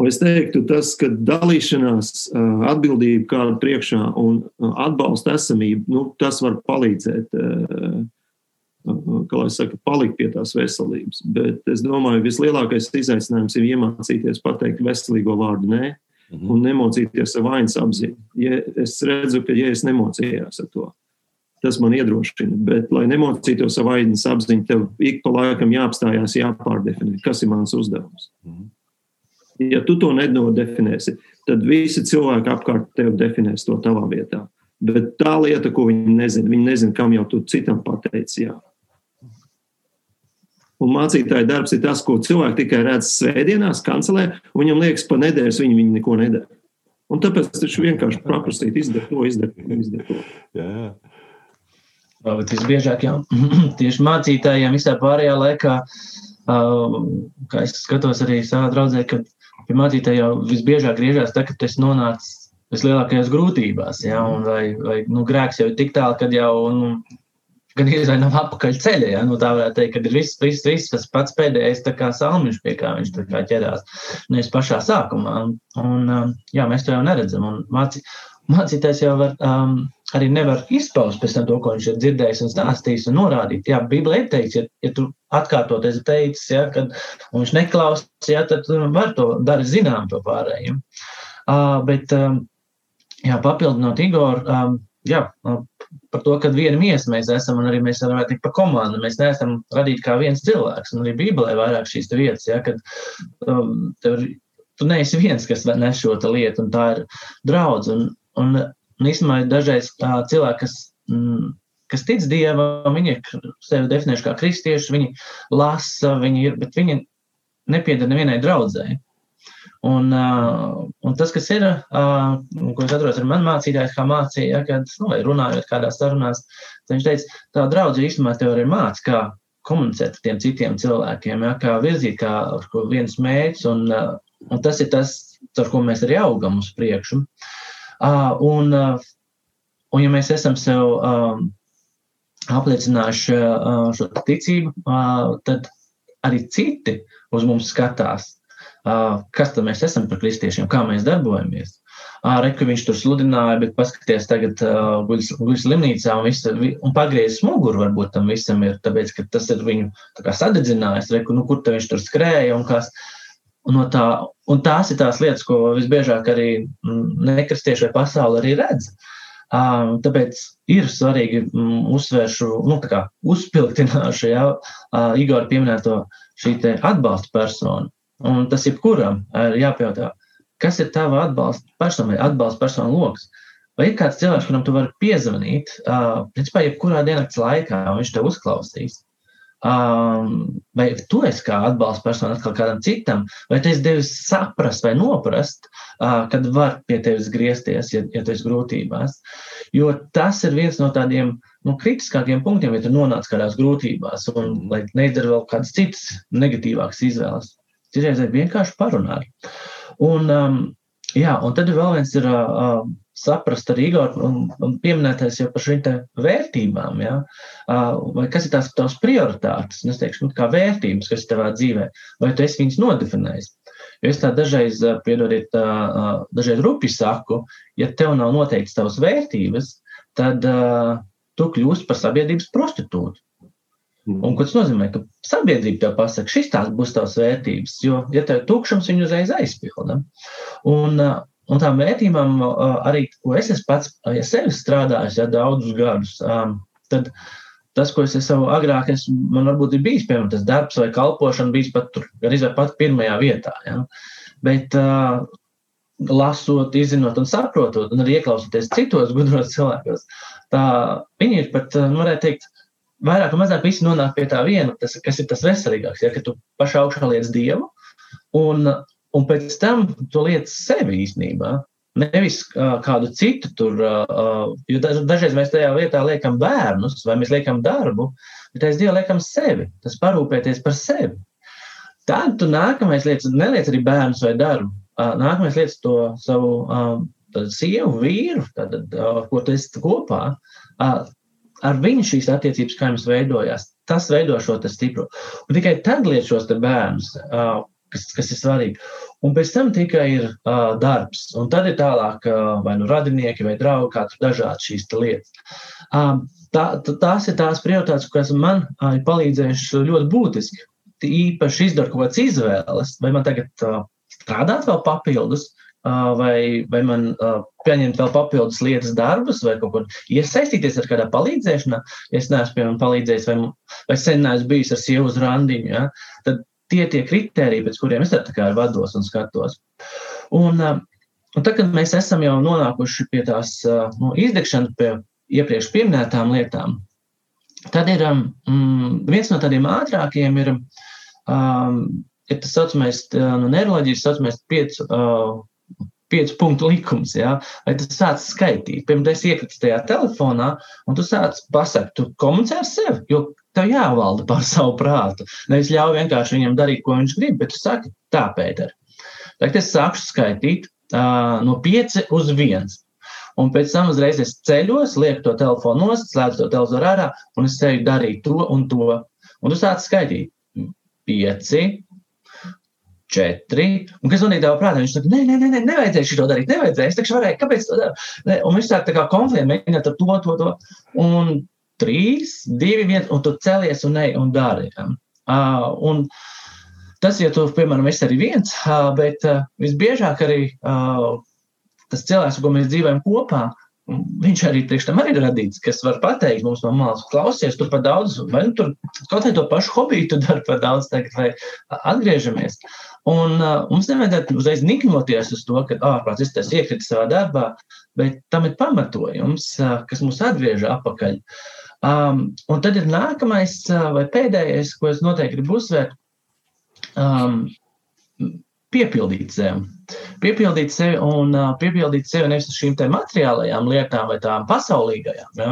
Un es teiktu, tas, ka dalīšanās, atbildība kāda priekšā un atbalsta esamība, nu, tas var palīdzēt kā lai saka, palikt pie tās veselības. Bet es domāju, vislielākais izaicinājums ir iemācīties pateikt veselīgo vārdu nē. -hmm. Un nemocīties ar vainas apziņu. Ja es redzu, ka ja es nemocījos ar to, tas man iedrošina. Bet, lai nemocītos ar vainas apziņu, tev ik pa laikam jāapstājās, jāpārdefinē, kas ir mans uzdevums. Mm -hmm. Ja tu to nenodefinēsi, tad visi cilvēki apkārt tev definēs to tavā vietā. Bet tā lieta, ko viņi nezina, viņi nezina, kam jau tu citam pateici. Jā. Un mācītāja darbs ir tas, ko cilvēki tikai redz svētdienās, kancelē, un viņam liekas, pa nedēļas viņi, viņi neko nedara. Un tāpēc viņš vienkārši paprasīt, izdara to, izdara to. Izdara to. Jā, jā. Bet visbiežāk jau tieši mācītājiem visā pārējā laikā, kā es skatos arī savā draudzē, ka pie mācītāja jau visbiežāk griežās tā, ka tas nonāc vislielākajās grūtībās, ja, un vai, vai nu, grēks jau ir tik tālu, kad jau nu, gan izvēle nav apakaļ ceļā. Ja? Nu, tā varētu teikt, ka ir viss, viss, viss tas pats pēdējais salmiņš, pie kā viņš kā ķerās. Nevis pašā sākumā. Un, um, jā, mēs to jau neredzam. Un māci, mācītājs jau var, um, arī nevar izpaust pēc tam to, ko viņš ir dzirdējis un stāstījis un norādīt. Jā, Bībelē ir teikts, ja, ja tu atkārtoties teicis, ja, kad viņš neklausās, ja, tad var to darīt zinām to pārējiem. Uh, bet, um, jā, papildinot Igoru, um, jā, par to, ka viena miesa mēs esam, un arī mēs varam teikt par komandu. Mēs neesam radīti kā viens cilvēks, un arī Bībelē vairāk šīs vietas, ja, kad um, tev, tu neesi viens, kas nes šo lietu, un tā ir draudz. Un, un, un īstenībā dažreiz tā cilvēki, kas, mm, kas tic dievam, viņi ir sevi definējuši kā kristieši, viņi lasa, viņi ir, bet viņi nepiedara nevienai draudzēji. Un, uh, un tas, kas ir, uh, ko es atceros ar mani mācītājs, kā mācīja, ja, kad, nu, runājot kādās sarunās, viņš teica, tā draudzība īstenībā tev arī māca, kā komunicēt ar tiem citiem cilvēkiem, ja, kā virzīt, kā viens mērķis, un, uh, un tas ir tas, ar ko mēs arī augam uz priekšu. Uh, un, uh, un, ja mēs esam sev uh, apliecinājuši uh, šo ticību, uh, tad arī citi uz mums skatās kas tad mēs esam par kristiešiem, kā mēs darbojamies. Reku viņš tur sludināja, bet paskaties, tagad uh, guļ slimnīcā un, visa, un pagriezis muguru varbūt tam visam ir, tāpēc, ka tas ir viņu sadedzinājis, reku, nu, kur viņš tur skrēja un kas. Un, no tā, un tās ir tās lietas, ko visbiežāk arī nekristieši vai pasauli arī redz. Tāpēc ir svarīgi um, uzsvēršu, nu, tā kā uzpilktināšu, ja, Igor pieminēto šī te atbalsta personu. Un tas jebkuram ir jāpajautā, kas ir tava atbalsta persona vai atbalsta persona lokus. Vai ir kāds cilvēks, kuram tu vari piezvanīt, principā, jebkurā dienas laikā, un viņš te uzklausīs? Um, vai tu esi kā atbalsta persona atkal kādam citam, vai tu esi devis saprast vai noprast, uh, kad var pie tevis griezties, ja, ja tu esi grūtībās. Jo tas ir viens no tādiem nu, kritiskākiem punktiem, ja tu nonāc kādās grūtībās, un lai neizdara vēl kādas citas negatīvākas izvēles. Citreiz ir vienkārši parunāt. Un, um, jā, un tad vēl viens ir uh, saprast arī Igor un, un pieminētais jau par šīm vērtībām, ja? vai kas ir tās tavas prioritātes, es teikšu, nu, kā vērtības, kas ir tavā dzīvē, vai tu esi viņas nodefinējis. Jo es tā dažreiz, piedodiet, dažreiz rupi saku, ja tev nav noteikts tavas vērtības, tad uh, tu kļūsi par sabiedrības prostitūtu. Mm. Un ko tas nozīmē? Ka sabiedrība tev pasaka, šis tās būs tavs vērtības, jo, ja tev ir tukšums, viņu uzreiz aizpilda. Un, un tām vērtībām uh, arī, ko es esmu pats, ja sevi strādājis ja, daudzus gadus, um, tad tas, ko es esmu agrāk, es, man varbūt ir bijis, piemēram, tas darbs vai kalpošana, bijis pat tur, izvērt pat pirmajā vietā. Ja. Bet uh, lasot, izzinot un saprotot, un arī ieklausoties citos gudros cilvēkos, tā viņi ir pat, nu, varētu teikt, vairāk vai mazāk visi nonāk pie tā viena, tas, kas ir tas veselīgāks, ja, ka tu pašā augšā liec Dievu, un, un pēc tam tu liec sevi īstenībā. Nevis uh, kādu citu tur, uh, jo dažreiz mēs tajā vietā liekam bērnus vai mēs liekam darbu, bet aiz Dieva liekam sevi, tas parūpēties par sevi. Tad tu nākamais lietas, neliec arī bērnus vai darbu. Uh, nākamais lietas to savu uh, sievu, vīru, tad, uh, ko tu esi kopā. Uh, ar viņu šīs attiecības, kā jums veidojās, tas veido šo stipru. Un tikai tad liet šos bērnus, uh, kas, kas ir svarīgi. Un pēc tam tikai ir uh, darbs. Un tad ir tālāk uh, vai nu radinieki vai draugi, kādas dažādas šīs lietas. Uh, tā, tās ir tās prioritātes, kas man uh, ir palīdzējušas ļoti būtiski. Īpaši izdarīt kaut kādas izvēles, vai man tagad uh, strādāt vēl papildus, vai, vai man pieņemt vēl papildus lietas darbus, vai kaut kur iesaistīties ar kādā palīdzēšanā. Es neesmu, piemēram, palīdzējis, vai, vai sen neesmu bijis ar sievu uz randiņu, ja, tad tie tie kriteriji, pēc kuriem es tā kā vados un skatos. Un, un tad, kad mēs esam jau nonākuši pie tās nu, izdegšanas, pie iepriekš pieminētām lietām, tad ir um, viens no tādiem ātrākiem ir, um, ir tas saucamais, no neiroloģijas saucamais piecu uh, piecu punktu likums. Ja? Vai tu sāc skaitīt? Pirms es iekrītu tajā telefonā, un tu sāc pasakot, tu komunicē ar sevi. Jo tev jāvalda pār savu prātu. Nevis ļauj vienkārši viņam darīt, ko viņš grib, bet tu saki, tā, Pēter. Tagad es sākšu skaitīt uh, no 5 uz 1. Un pēc tam uzreiz es ceļos, lieku to telefonu nost, slēdzu to televizoru ārā, un es eju darīt to un to. Un tu sāc skaitīt 5, četri. Un kas manī tev prātā? Viņš saka, nē, nē, nē, nevajadzēja šo darīt, nevajadzēja. Es taču varēju, kāpēc to daru? Un viņš sāk tā kā konfliktē mēģināt ar to, to, to. Un trīs, divi, viens, un tu celies un ej un dari. Uh, un tas, ja tu, piemēram, esi arī viens, uh, bet uh, visbiežāk arī uh, tas cilvēks, ar ko mēs dzīvojam kopā, Viņš arī priekš tam arī ir radīts, kas var pateikt mums no malas, klausies, tur par daudz, vai nu tur kaut kā to pašu hobiju tu dari par daudz, tagad, vai atgriežamies. Un uh, mums nevajadzētu uzreiz niknoties uz to, ka ārprāts es tas iekrita savā darbā, bet tam ir pamatojums, uh, kas mūs atgriež apakaļ. Um, un tad ir nākamais, vai pēdējais, ko es noteikti gribu uzsvērt, um, piepildīt sevi. Piepildīt sevi un uh, piepildīt sevi nevis ar šīm materiālajām lietām vai tām pasaulīgajām. Ja?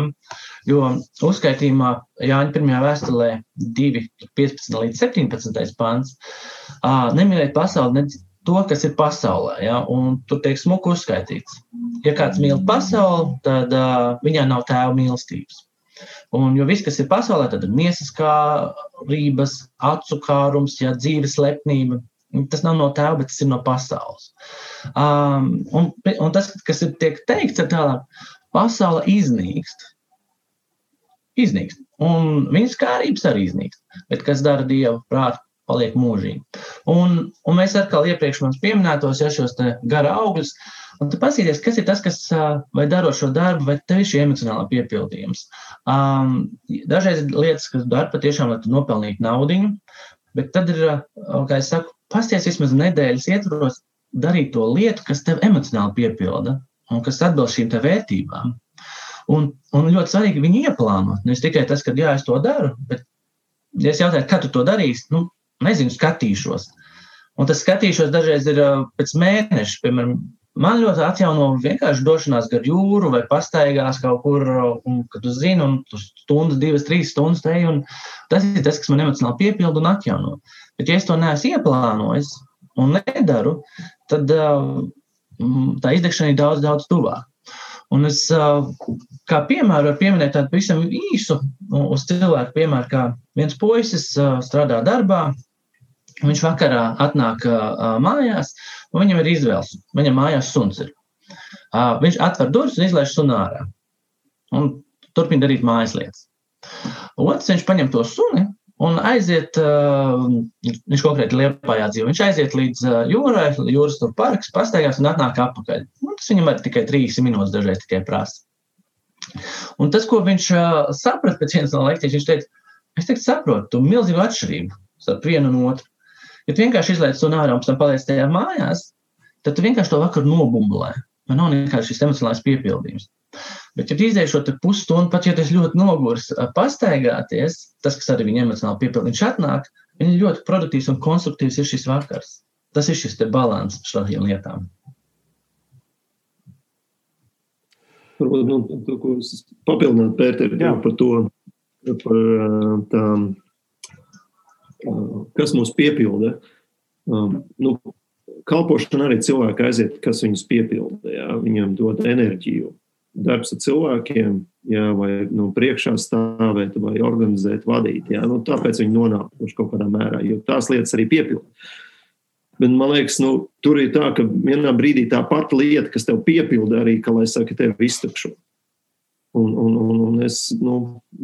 Jo uzskaitījumā Jāņa 1. vēstulē 2, 15 līdz 17. pants uh, nemīlēt pasauli, ne to, kas ir pasaulē. Ja? Un tur tiek smuki uzskaitīts. Ja kāds mīl pasauli, tad uh, viņā nav tēva mīlestības. Un, jo viss, kas ir pasaulē, tad ir miesas kārības, acu kārums, ja, dzīves lepnība, Tas nav no tēva, bet tas ir no pasaules. Um, un, un tas, kas ir tiek teikts, ir tālāk, pasaule iznīkst. Iznīkst. Un viņas kārības arī iznīkst. Bet kas dara Dievu prātu, paliek mūžīgi. Un, un mēs atkal iepriekš mums pieminētos, ja šos gara augļus, un tu pasīties, kas ir tas, kas vai darot šo darbu, vai tev ir šī emocionālā piepildījums. Um, dažreiz ir lietas, kas dara patiešām, lai tu nopelnītu naudiņu, bet tad ir, kā es saku, pasties vismaz nedēļas ietvaros darīt to lietu, kas tev emocionāli piepilda un kas atbilst šīm vērtībām. Un, un ļoti svarīgi viņu ieplānot. Nevis tikai tas, ka jā, es to daru, bet, ja es jautāju, kad tu to darīsi, nu, nezinu, skatīšos. Un tas skatīšos dažreiz ir pēc mēneša, piemēram, man ļoti atjauno vienkārši došanās gar jūru vai pastaigās kaut kur, un, kad tu zini, un tu stundas, divas, trīs stundas te, un tas ir tas, kas man emocionāli piepilda un atjauno. Bet, ja es to neesmu ieplānojis un nedaru, tad tā izdegšana ir daudz, daudz tuvāk. Un es kā piemēru varu pieminēt tādu pavisam īsu uz cilvēku piemēru, kā viens puisis strādā darbā, viņš vakarā atnāk mājās, un viņam ir izvēles. Viņam mājās suns ir. Viņš atver durvis un izlaiž sunu ārā. Un turpina darīt mājas lietas. Otrs, viņš paņem to suni un aiziet, viņš konkrēti Liepājā dzīvo, viņš aiziet līdz jūrai, jūras tur parks, pastaigās un atnāk atpakaļ. Nu, tas viņam ir tikai trīs minūtes dažreiz tikai prasa. Un tas, ko viņš saprata pēc vienas no lekcijas, viņš teica, es teicu, saprotu, tu milzīgu atšķirību starp vienu un otru. Ja tu vienkārši izlaiž to ārā un pēc tam paliec tajā mājās, tad tu vienkārši to vakaru nobumbulē. Man nav nekāds šis emocionālais piepildījums. Bet, ja izdēļ šo pusstundu, pat ja tas ļoti nogurs, pastaigāties, tas, kas arī viņam emocionāli piepildīja, viņš atnāk, viņš ļoti produktīvs un konstruktīvs ir šis vakars. Tas ir šis balans šādiem lietām. Varbūt nu, es papildinātu Pēteri par to, par tām, kas mūs piepilda. Nu, kalpošana arī cilvēki aiziet, kas viņus piepilda, jā, viņam dod enerģiju darbs ar cilvēkiem, jā, vai nu, priekšā stāvēt, vai organizēt, vadīt. Jā, nu, tāpēc viņi nonāk uz kaut kādā mērā, jo tās lietas arī piepilda. Bet man liekas, nu, tur ir tā, ka vienā brīdī tā pati lieta, kas tev piepilda, arī, ka, saka, tev iztukšo. Un, un, un, es nu,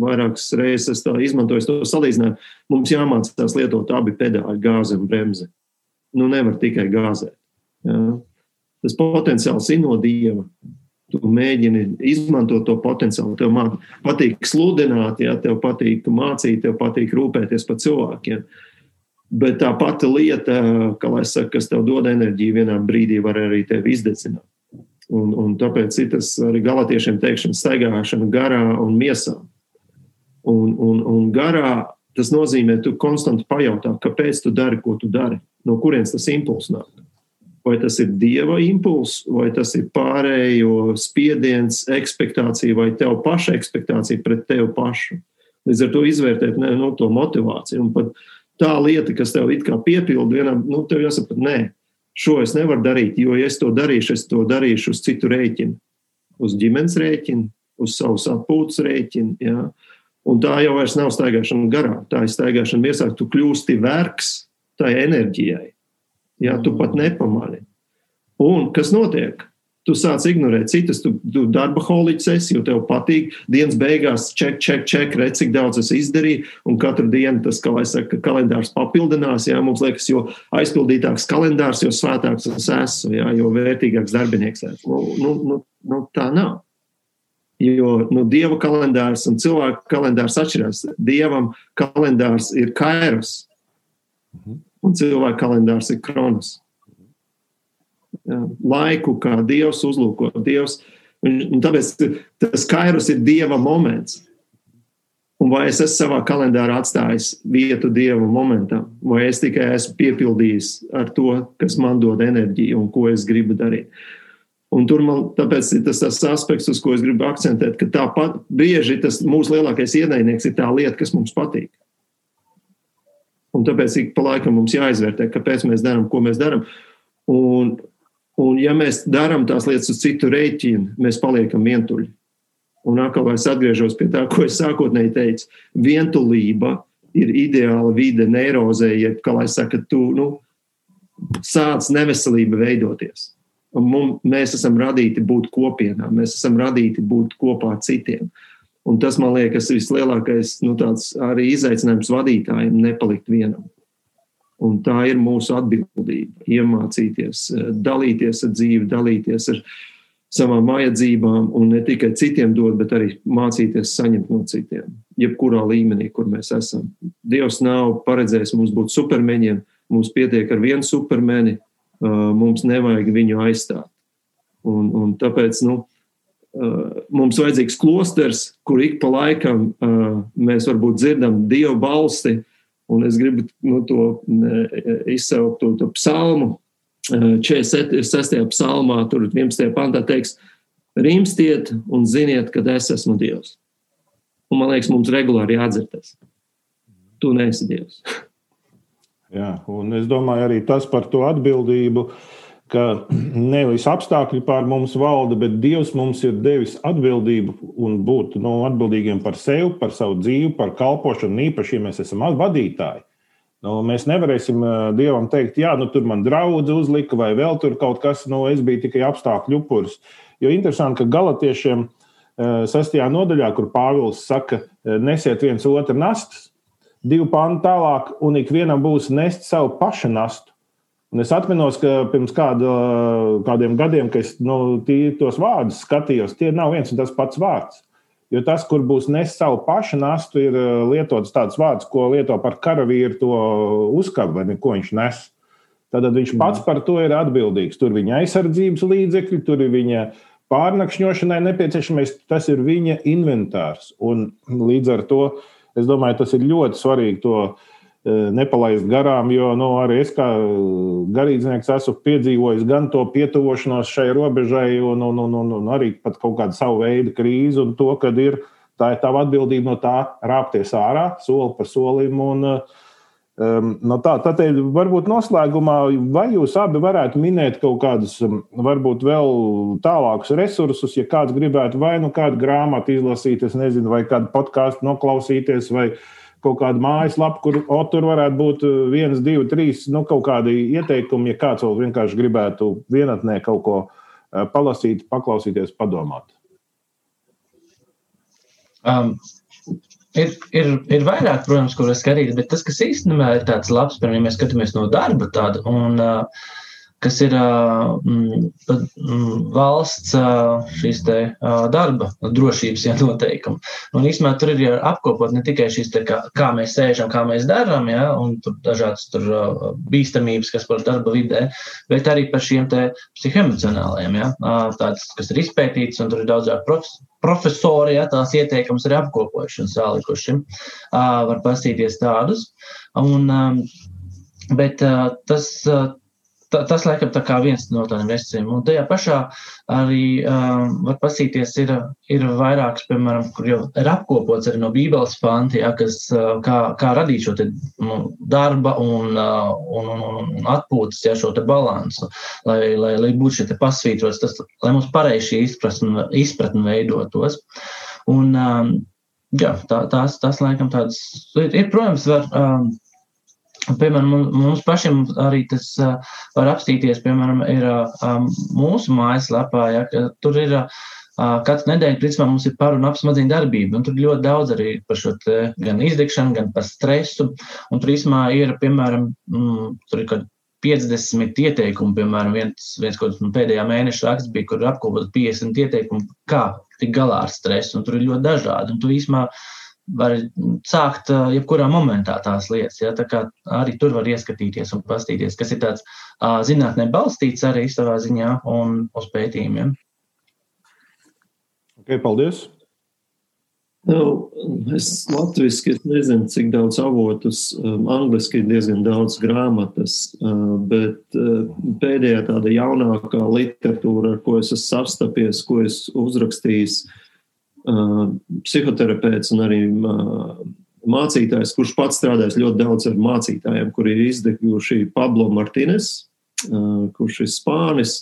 vairākas reizes izmantoju to salīdzinājumu. Mums jāmācās lietot abi pedāļi, gāzi un bremzi. Nu, nevar tikai gāzēt. Jā. Tas potenciāls ir no dieva tu mēģini izmantot to potenciālu. Tev patīk sludināt, ja tev patīk mācīt, tev patīk rūpēties par cilvēkiem. Bet tā pati lieta, ka, saka, kas tev dod enerģiju, vienā brīdī var arī tevi izdedzināt. Un, un tāpēc ir tas arī galotiešiem teikšana, staigāšana garā un miesā. Un, un, un garā tas nozīmē, tu konstanti pajautā, kāpēc tu dari, ko tu dari, no kurienes tas impulss nāk vai tas ir dieva impulss, vai tas ir pārējo spiediens, expectācija, vai tev paša expectācija pret tevi pašu. Līdz ar to izvērtēt ne, no, to motivāciju. Un pat tā lieta, kas tev it kā piepilda, vienam, nu, tev jāsaprot, nē, šo es nevaru darīt, jo, ja es to darīšu, es to darīšu uz citu rēķinu, uz ģimenes rēķinu, uz savus atpūtas rēķinu. Ja? Un tā jau nav staigāšana garā, tā ir staigāšana miesā, tu kļūsti vergs tai enerģijai. Ja, tu pat nepamani. Un kas notiek? Tu sāc ignorēt citas, tu, tu darba holiķis esi, jo tev patīk. Dienas beigās ček, ček, ček, redz, cik daudz es izdarīju. Un katru dienu tas, kā lai saka, kalendārs papildinās. Jā, mums liekas, jo aizpildītāks kalendārs, jo svētāks es esmu, jā, jo vērtīgāks darbinieks esmu. Nu, nu, nu, nu, tā nav. Jo nu, dieva kalendārs un cilvēka kalendārs atšķirās. Dievam kalendārs ir kairos. Mhm un cilvēka kalendārs ir kronos. Laiku, kā Dievs uzlūko, Dievs. Un tāpēc tas kairos ir Dieva moments. Un vai es esmu savā kalendārā atstājis vietu dievu momentam, vai es tikai esmu piepildījis ar to, kas man dod enerģiju un ko es gribu darīt. Un tur man tāpēc ir tas, tas aspekts, uz ko es gribu akcentēt, ka tāpat bieži tas mūsu lielākais ienaidnieks ir tā lieta, kas mums patīk. Un tāpēc ik pa laikam mums jāizvērtē, kāpēc mēs darām, ko mēs darām. Un, un ja mēs darām tās lietas uz citu rēķinu, mēs paliekam vientuļi. Un atkal es atgriežos pie tā, ko es sākotnēji teicu. Vientulība ir ideāla vide neirozē, ja, kā lai saka, tu nu, sāc neveselība veidoties. Un mums, mēs esam radīti būt kopienā, mēs esam radīti būt kopā ar citiem. Un tas, man liekas, ir vislielākais nu, arī izaicinājums vadītājiem - nepalikt vienam. Un tā ir mūsu atbildība. Iemācīties, dalīties ar dzīvi, dalīties ar savām vajadzībām, un ne tikai citiem dot, bet arī mācīties saņemt no citiem. Jebkurā līmenī, kur mēs esam. Dievs nav paredzējis mums būt supermeņiem, mums pietiek ar vienu supermeni, mums nevajag viņu aizstāt. Un, un tāpēc nu, mums vajadzīgs klosters, kur ik pa laikam mēs varbūt dzirdam dievu balsi, un es gribu nu, to izsaukt to, to psalmu. 46. psalmā, tur 11. pantā teiks, rimstiet un ziniet, ka es esmu Dievs. Un man liekas, mums regulāri jāatdzirdas. Tu neesi Dievs. Jā, un es domāju arī tas par to atbildību, ka nevis apstākļi pār mums valda, bet Dievs mums ir devis atbildību un būt nu, atbildīgiem par sevi, par savu dzīvi, par kalpošanu, īpaši, ja mēs esam vadītāji. Nu, mēs nevarēsim Dievam teikt, jā, nu, tur man draudz uzlika, vai vēl tur kaut kas, nu, es biju tikai apstākļu upuris. Jo interesanti, ka galotiešiem sestajā nodaļā, kur Pāvils saka, nesiet viens otru nastas, divu pantu tālāk, un ikvienam būs nest savu pašu nastu. Un es atceros, ka pirms kāda, kādiem gadiem, kad es nu, tos vārdus skatījos, tie nav viens un tas pats vārds. Jo tas, kur būs nes savu pašu nastu, ir uh, lietots tāds vārds, ko lieto par karavīru to uzkabu, vai ko viņš nes. Tad viņš pats par to ir atbildīgs. Tur viņa aizsardzības līdzekļi, tur ir viņa pārnakšņošanai nepieciešamais, tas ir viņa inventārs. Un līdz ar to es domāju, tas ir ļoti svarīgi to e, nepalaist garām, jo nu, arī es kā garīdznieks esmu piedzīvojis gan to pietuvošanos šai robežai, un, un, un, un, un arī pat kaut kādu savu veidu krīzi, un to, kad ir tā ir tava atbildība no tā rāpties ārā, soli pa solim. Un, uh, Um, no tā, tad varbūt noslēgumā, vai jūs abi varētu minēt kaut kādus, varbūt vēl tālākus resursus, ja kāds gribētu vai nu kādu grāmatu izlasīt, es nezinu, vai kādu podkāstu noklausīties, vai kaut kādu mājaslapu, kur o, tur varētu būt uh, viens, divi, trīs, nu, kaut kādi ieteikumi, ja kāds vēl vienkārši gribētu vienatnē kaut ko uh, palasīt, paklausīties, padomāt. Um, Ir, ir, ir vairāk, protams, kur var skatīties, bet tas, kas īstenībā ir tāds labs, piemēram, ja mēs skatāmies no darba tāda, un uh, kas ir uh, mm, valsts šīs te darba drošības ja, noteikumi. Un īstenībā tur ir apkopot ne tikai šīs, te, kā, kā mēs sēžam, kā mēs darām, ja, un tur dažādas tur, bīstamības, kas par darba vidē, bet arī par šiem te psihoemocionāliem, ja, tāds, kas ir izpētīts, un tur ir daudzāk profesionāli profesori, ja tās ieteikums ir apkopojuši un salikuši. Uh, var pastīties tādus. Un, um, bet uh, tas, uh, ta, tas, laikam, tā kā viens no tādiem restorāniem. Un tajā pašā arī um, var pasīties, ir, ir vairāks, piemēram, kur jau ir apkopots arī no Bībeles panti, ja, kas, uh, kā, kā radīt šo te, nu, darba un, uh, un, un, un, un atpūtas, ja, šo te balansu, lai, lai, lai būtu šie pasvītrots, tas, lai mums pareizi šī izpratne, izpratne veidotos. Un, um, jā, tā, tās, tās, laikam, tādas ir, ir protams, var. Um, Piemēram, mums pašiem arī tas uh, var apstīties, piemēram, ir uh, mūsu mājaslapā, ja, ka tur ir uh, katru nedēļu, principā, mums ir par un ap smadzeņu darbību, un tur ļoti daudz arī par šo te, gan izdegšanu, gan par stresu, un tur īsumā ir, piemēram, mm, tur ir kaut 50 ieteikumu, piemēram, viens, viens kaut kāds pēdējā mēneša raksts bija, kur apkopot 50 ieteikumu, kā tik galā ar stresu, un tur ir ļoti dažādi, un tu īsumā var sākt jebkurā momentā tās lietas. Ja? Tā kā arī tur var ieskatīties un pastīties, kas ir tāds zinātnē balstīts arī savā ziņā un uz pētījumiem. Okay, paldies! Nu, es latviešu nezinu, cik daudz avotus, um, angliski ir diezgan daudz grāmatas, uh, bet uh, pēdējā tāda jaunākā literatūra, ar ko es esmu sastapies, ko es uzrakstījis, uh, psihoterapeits un arī uh, mācītājs, kurš pats strādājis ļoti daudz ar mācītājiem, kuri ir izdeguši Pablo Martīnes, uh, kurš ir spānis.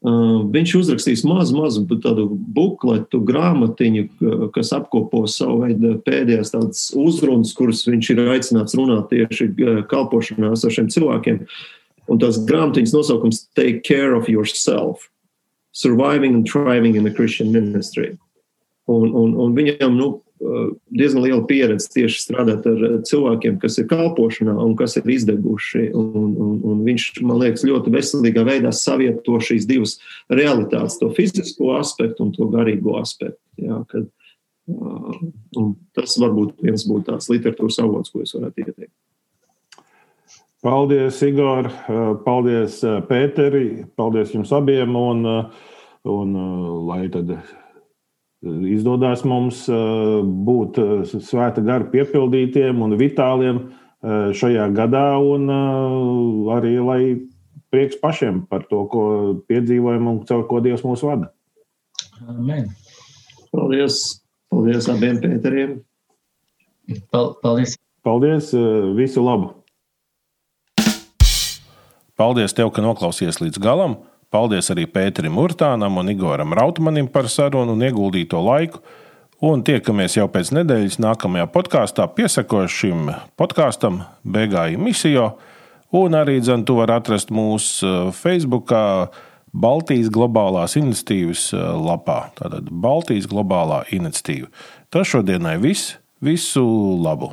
Uh, viņš uzrakstīs mazu, mazu tādu bukletu, grāmatiņu, kas apkopo savu veidu pēdējās tādas uzrunas, kuras viņš ir aicināts runāt tieši uh, kalpošanā ar šiem cilvēkiem. Un tās grāmatiņas nosaukums Take Care of Yourself - Surviving and Thriving in the Christian Ministry. Un, un, un viņam, nu, Eh, diezgan liela pieredze tieši strādāt ar eh, cilvēkiem, kas ir kalpošanā un kas ir izdeguši. Un, un, un viņš, man liekas, ļoti veselīgā veidā savieto šīs divas realitātes, to fizisko aspektu un to garīgo aspektu. Jā, kad, uh, tas varbūt viens būtu tāds literatūras avots, ko es varētu ieteikt. Paldies, Igor! Paldies, Pēteri! Paldies jums abiem! Un, un lai tad izdodas mums eh, būt eh, svēta gara piepildītiem un vitāliem eh, šajā gadā, un arī lai prieks pašiem par to, ko piedzīvojam un caur ko Dievs mūs vada. Amen. Paldies! Paldies abiem Pēteriem! Paldies! Paldies! Visu labu! Paldies tev, ka noklausies līdz galam! Paldies arī Pēterim Urtānam un Igoram Rautmanim par sarunu un ieguldīto laiku. Un tiekamies jau pēc nedēļas nākamajā podkāstā, piesakot šim podkāstam, Begāja Misijo. Un arī dzan, tu vari atrast mūsu uh, Facebook Baltijas globālās iniciatīvas uh, lapā. Tātad Baltijas globālā iniciatīva. Tas šodienai viss. Visu labu!